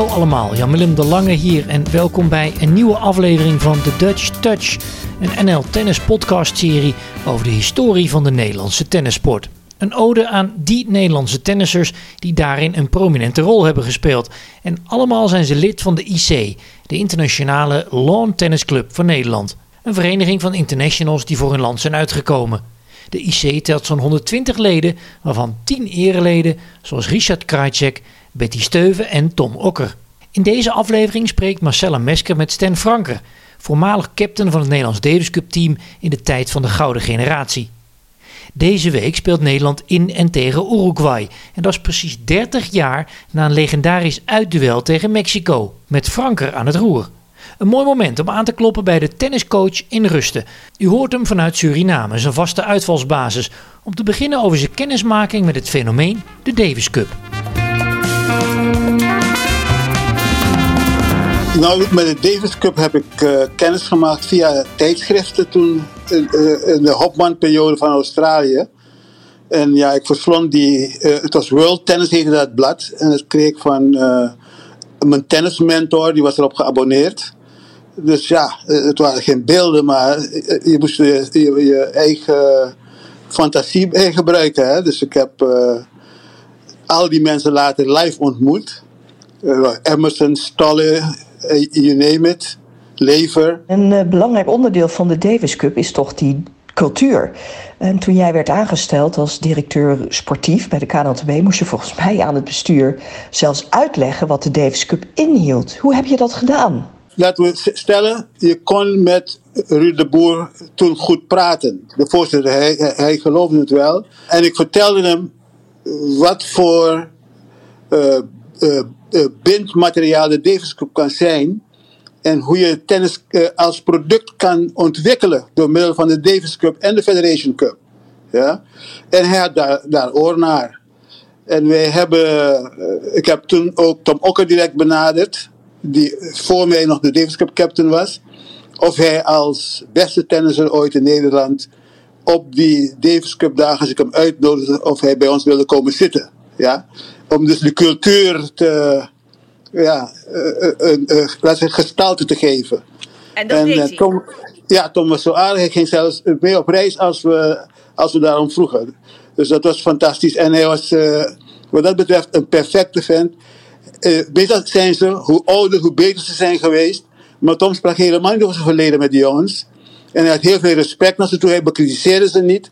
Hallo allemaal, Jan-Willem de Lange hier en welkom bij een nieuwe aflevering van The Dutch Touch, een NL Tennis podcast serie over de historie van de Nederlandse tennissport. Een ode aan die Nederlandse tennissers die daarin een prominente rol hebben gespeeld. En allemaal zijn ze lid van de IC, de Internationale Lawn Tennis Club van Nederland. Een vereniging van internationals die voor hun land zijn uitgekomen. De IC telt zo'n 120 leden, waarvan 10 ereleden, zoals Richard Krajcek, Betty Steuven en Tom Okker. In deze aflevering spreekt Marcella Mesker met Stan Franke, voormalig captain van het Nederlands Davis Cup team in de tijd van de gouden generatie. Deze week speelt Nederland in en tegen Uruguay. En dat is precies 30 jaar na een legendarisch uitduel tegen Mexico, met Franker aan het roer. Een mooi moment om aan te kloppen bij de tenniscoach in Rusten. U hoort hem vanuit Suriname, zijn vaste uitvalsbasis, om te beginnen over zijn kennismaking met het fenomeen de Davis Cup. Nou, met de Davis Cup heb ik uh, kennis gemaakt via tijdschriften toen in, uh, in de Hopman-periode van Australië. En ja, ik verslond die, uh, het was World Tennis heette dat blad. En dat kreeg ik van mijn tennismentor, die was erop geabonneerd. Dus ja, het waren geen beelden, maar je moest je, je, je eigen fantasie gebruiken. Hè? Dus ik heb al die mensen later live ontmoet. Emerson, Stolle, you name it, lever. Een uh, belangrijk onderdeel van de Davis Cup is toch die cultuur. En toen jij werd aangesteld als directeur sportief bij de KNLTB... moest je volgens mij aan het bestuur zelfs uitleggen wat de Davis Cup inhield. Hoe heb je dat gedaan? Laten we stellen, je kon met Ruud de Boer toen goed praten. De voorzitter, hij, hij geloofde het wel. En ik vertelde hem wat voor uh, uh, uh, bindmateriaal de Davis Cup kan zijn. En hoe je tennis als product kan ontwikkelen door middel van de Davis Cup en de Federation Cup. Ja? En hij had daar, daar oor naar. En wij hebben, ik heb toen ook Tom Okker direct benaderd, die voor mij nog de Davis Cup captain was. Of hij als beste tennisser ooit in Nederland op die Davis Cup dagen, als ik hem uitnodigde, of hij bij ons wilde komen zitten. Ja? Om dus de cultuur te, ja, een, een, een gestalte te geven. En dat en, deed hij? Tom, ja, Tom was zo aardig. Hij ging zelfs mee op reis als we, als we daarom vroegen. Dus dat was fantastisch. En hij was, uh, wat dat betreft, een perfecte vent. Uh, beter zijn ze, hoe ouder, hoe beter ze zijn geweest. Maar Tom sprak helemaal niet over zijn verleden met die jongens. En hij had heel veel respect naar ze toe. Hij bekritiseerde ze niet.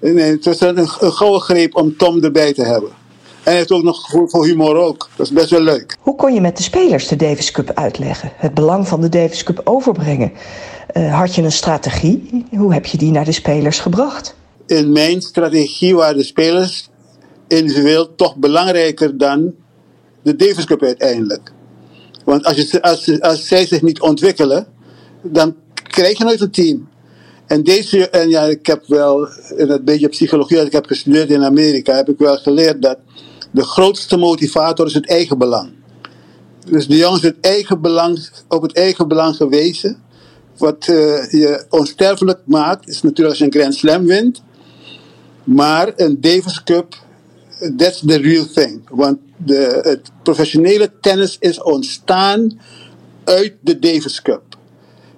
En het was een, een gouden greep om Tom erbij te hebben. En hij heeft ook nog gevoel voor humor ook. Dat is best wel leuk. Hoe kon je met de spelers de Davis Cup uitleggen? Het belang van de Davis Cup overbrengen? Uh, had je een strategie? Hoe heb je die naar de spelers gebracht? In mijn strategie waren de spelers individueel toch belangrijker dan de Davis Cup uiteindelijk. Want als, je, als, als zij zich niet ontwikkelen, dan krijg je nooit een team. En deze, en ja, ik heb wel in het beetje psychologie dat ik heb gestudeerd in Amerika, heb ik wel geleerd dat de grootste motivator is het eigen belang. Dus de jongens het eigen belang, op het eigen belang gewezen. Wat uh, je onsterfelijk maakt, is natuurlijk als je een Grand Slam wint. Maar een Davis Cup, that's the real thing. Want de, het professionele tennis is ontstaan uit de Davis Cup.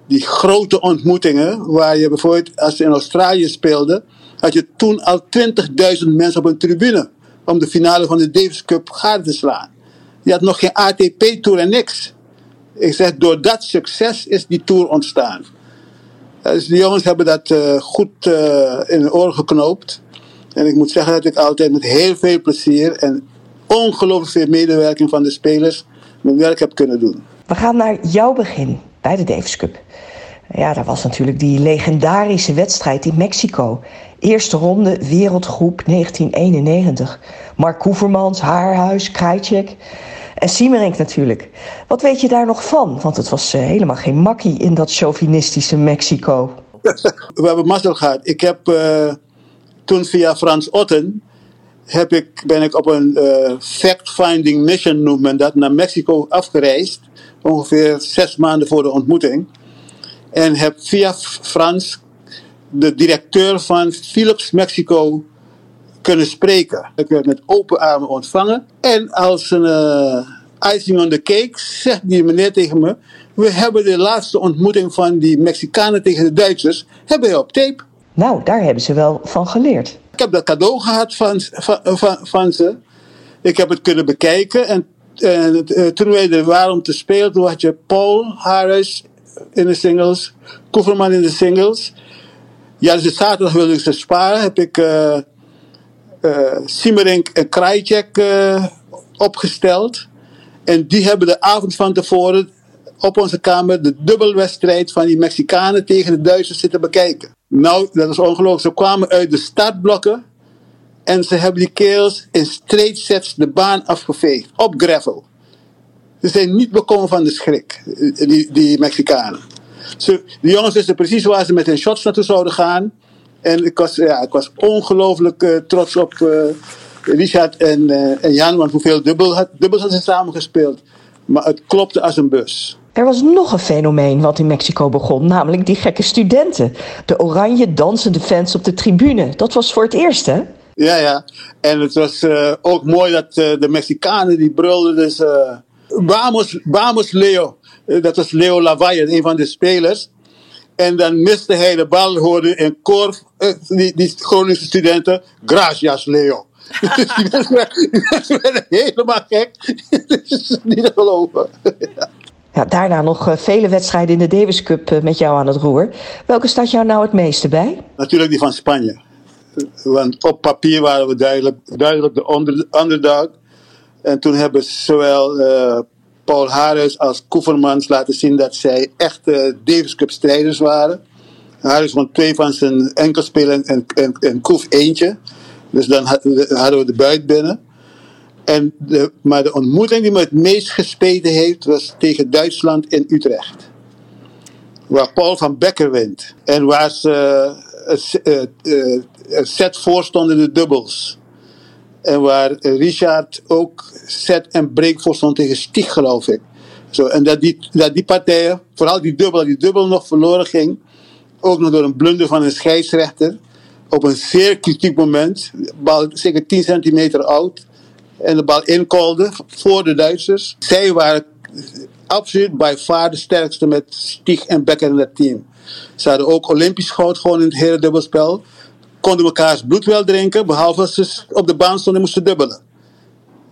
Die grote ontmoetingen, waar je bijvoorbeeld, als je in Australië speelde, had je toen al 20.000 mensen op een tribune om de finale van de Davis Cup gade te slaan. Je had nog geen ATP-tour en niks. Ik zeg, door dat succes is die tour ontstaan. Dus de jongens hebben dat uh, goed uh, in de oren geknoopt. En ik moet zeggen dat ik altijd met heel veel plezier en ongelooflijk veel medewerking van de spelers mijn werk heb kunnen doen. We gaan naar jouw begin bij de Davis Cup. Ja, daar was natuurlijk die legendarische wedstrijd in Mexico. Eerste ronde, wereldgroep 1991. Mark Koevermans, Haarhuis, Krajcek en Siemerink natuurlijk. Wat weet je daar nog van? Want het was uh, helemaal geen makkie in dat chauvinistische Mexico. We hebben mazzel gehad. Ik heb uh, toen via Frans Otten... Heb ik, ben ik op een uh, fact-finding mission, noemt dat, naar Mexico afgereisd. Ongeveer zes maanden voor de ontmoeting. En heb via Frans de directeur van Philips Mexico kunnen spreken. Ik werd met open armen ontvangen. En als een, uh, icing on the cake, zegt die meneer tegen me. We hebben de laatste ontmoeting van die Mexicanen tegen de Duitsers, hebben we op tape. Nou, daar hebben ze wel van geleerd. Ik heb dat cadeau gehad van, van, van, ze. Ik heb het kunnen bekijken. En, uh, toen wij er waren om te spelen, toen had je Paul Harris in de singles, Koeverman in de singles. Ja, dus zaterdag wilde ik ze sparen. Heb ik uh, en Krajcek opgesteld. En die hebben de avond van tevoren op onze kamer de dubbelwedstrijd van die Mexicanen tegen de Duitsers zitten bekijken. Nou, dat is ongelooflijk. Ze kwamen uit de startblokken en ze hebben die kerels in straight sets de baan afgeveegd. Op gravel. Ze zijn niet bekomen van de schrik, die, die Mexicanen. Ze, de jongens wisten precies waar ze met hun shots naartoe zouden gaan. En ik was, ja, ik was ongelooflijk uh, trots op uh, Richard en, uh, en Jan, want hoeveel dubbel had, dubbels hadden ze samen gespeeld. Maar het klopte als een bus. Er was nog een fenomeen wat in Mexico begon, namelijk die gekke studenten. De oranje dansende fans op de tribune. Dat was voor het eerst, hè? Ja, ja. En het was uh, ook mooi dat uh, de Mexicanen die brulden dus... Uh, vamos, vamos Leo. dat was Leo Lavalle, een van de spelers. En dan miste hij de bal, hoorde in koor die, die Groningse studenten... Gracias Leo. die mensen werden helemaal gek. Dat is niet te geloven. Ja, daarna nog uh, vele wedstrijden in de Davis Cup uh, met jou aan het roer. Welke staat jou nou het meeste bij? Natuurlijk die van Spanje. Want op papier waren we duidelijk, duidelijk de onder, underdog. En toen hebben zowel uh, Paul Harris als Koevermans laten zien dat zij echte Davis Cup strijders waren. Harris won twee van zijn enkelspelen en, en, en Koef eentje. Dus dan hadden we de buit binnen. En de, maar de ontmoeting die me het meest gespeten heeft, was tegen Duitsland in Utrecht. Waar Paul van Becker wint. En waar ze uh, set voor stonden in de dubbels. En waar Richard ook set en break voor stond tegen Stig, geloof ik. Zo, en dat die, dat die partijen, vooral die dubbel, die dubbel nog verloren ging. Ook nog door een blunder van een scheidsrechter. Op een zeer kritiek moment. Bal zeker 10 centimeter oud en de bal inkolde voor de Duitsers. Zij waren absoluut by far de sterkste met Stieg en Becker in het team. Ze hadden ook Olympisch goud gewoon in het hele dubbelspel. Konden mekaars bloed wel drinken, behalve als ze op de baan stonden en moesten dubbelen.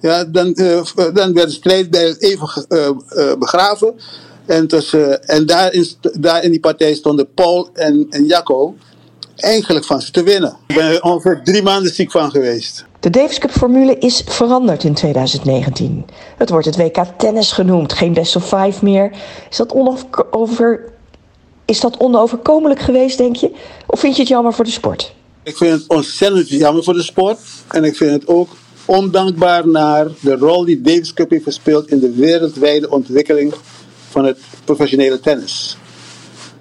Ja, dan, uh, dan werd de strijd bij even uh, begraven. En, tussen, en daar, in, daar in die partij stonden Paul en, en Jacco eigenlijk van ze te winnen. Ik ben er ongeveer drie maanden ziek van geweest. De Davis Cup formule is veranderd in 2019. Het wordt het WK tennis genoemd, geen best of five meer. Is dat, onover, is dat onoverkomelijk geweest, denk je? Of vind je het jammer voor de sport? Ik vind het ontzettend jammer voor de sport. En ik vind het ook ondankbaar naar de rol die Davis Cup heeft gespeeld in de wereldwijde ontwikkeling van het professionele tennis.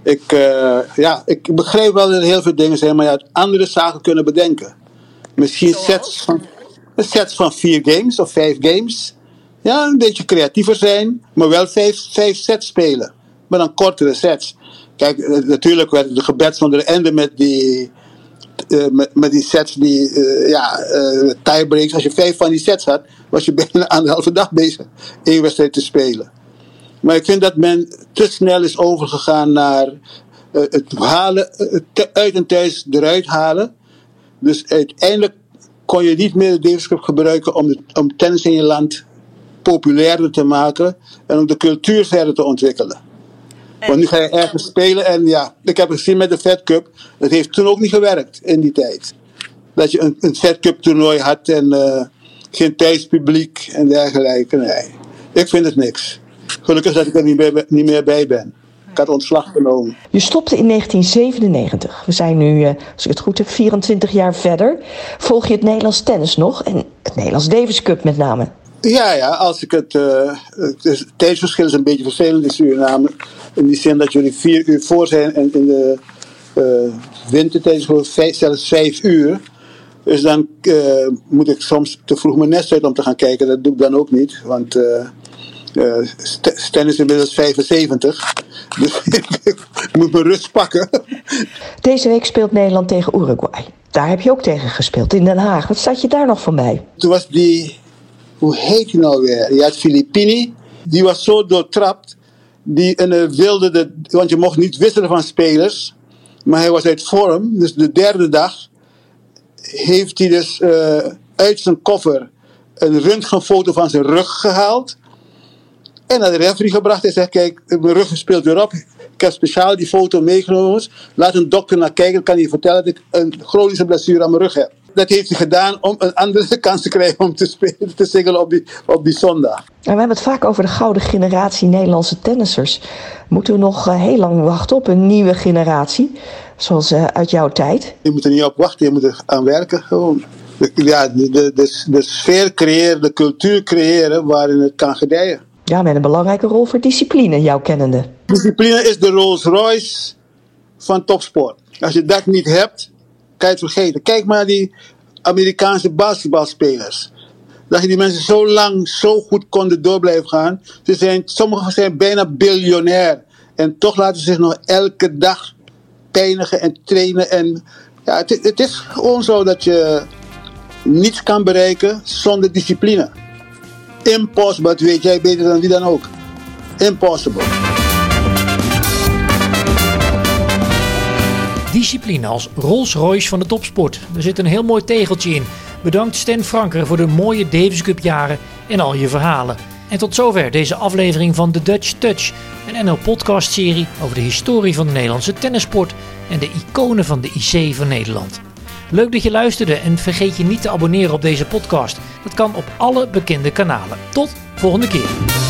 Ik, uh, ja, ik begrijp wel dat er heel veel dingen zijn, maar je had andere zaken kunnen bedenken. Misschien sets van, sets van vier games of vijf games. Ja, een beetje creatiever zijn, maar wel vijf, vijf sets spelen. Maar dan kortere sets. Kijk, natuurlijk werd de gebed van de ende met die, uh, met, met die sets, die uh, ja, uh, tiebreaks. Als je vijf van die sets had, was je bijna anderhalve dag bezig één wedstrijd te spelen. Maar ik vind dat men te snel is overgegaan naar het halen, het uit en thuis eruit halen. Dus uiteindelijk kon je niet meer de Davis Cup gebruiken om, de, om tennis in je land populairder te maken en om de cultuur verder te ontwikkelen. En Want nu ga je ergens spelen en ja, ik heb het gezien met de Fed Cup, het heeft toen ook niet gewerkt in die tijd. Dat je een, een Fed Cup toernooi had en uh, geen thuispubliek en dergelijke. Nee, ik vind het niks. Gelukkig dat ik er niet niet meer bij ben. Ik had ontslag genomen. Je stopte in 1997. We zijn nu, als ik het goed heb, 24 jaar verder. Volg je het Nederlands tennis nog? En het Nederlands Davis Cup met name? Ja, ja, als ik het. Uh, het tijdsverschil is een beetje vervelend in Suriname. In die zin dat jullie vier uur voor zijn en in de uh, wintertijd is zelfs vijf uur. Dus dan uh, moet ik soms te vroeg mijn nest uit om te gaan kijken. Dat doe ik dan ook niet. Want uh, Stan is inmiddels 75. Dus ik moet mijn rust pakken. Deze week speelt Nederland tegen Uruguay. Daar heb je ook tegen gespeeld in Den Haag. Wat staat je daar nog van bij? Toen was die hoe heet hij nou weer? Je had Filippini, die was zo doortrapt. Die en, wilde de, want je mocht niet wisselen van spelers. Maar hij was uit vorm. Dus de derde dag heeft hij dus uh, uit zijn koffer een röntgenfoto van zijn rug gehaald. En naar de referee gebracht en zegt: Kijk, mijn rug speelt weer op. Ik heb speciaal die foto meegenomen. Laat een dokter naar kijken. kan je vertellen dat ik een chronische blessure aan mijn rug heb. Dat heeft hij gedaan om een andere kans te krijgen om te spelen, te singelen op die, op die zondag. En we hebben het vaak over de gouden generatie Nederlandse tennissers. Moeten we nog eh, heel lang wachten op een nieuwe generatie? Zoals uh, uit jouw tijd? Je moet er niet op wachten, je moet er aan werken gewoon. Ja, de, de, de, de sfeer creëren, de cultuur creëren waarin het kan gedijen. Ja, met een belangrijke rol voor discipline, jouw kennende. Discipline is de Rolls Royce van topsport. Als je dat niet hebt, kan je het vergeten. Kijk maar die Amerikaanse basketbalspelers. Dat je die mensen zo lang zo goed konden door blijven gaan. Ze zijn, sommigen zijn bijna biljonair. En toch laten ze zich nog elke dag pijnigen en trainen. En ja, het, het is gewoon zo dat je niets kan bereiken zonder discipline. Impossible, dat weet jij beter dan wie dan ook. Impossible. Discipline als Rolls Royce van de topsport. Er zit een heel mooi tegeltje in. Bedankt Sten Franker voor de mooie Davis Cup jaren en al je verhalen. En tot zover deze aflevering van The Dutch Touch, een NL podcast serie over de historie van de Nederlandse tennissport en de iconen van de IC van Nederland. Leuk dat je luisterde en vergeet je niet te abonneren op deze podcast. Dat kan op alle bekende kanalen. Tot volgende keer.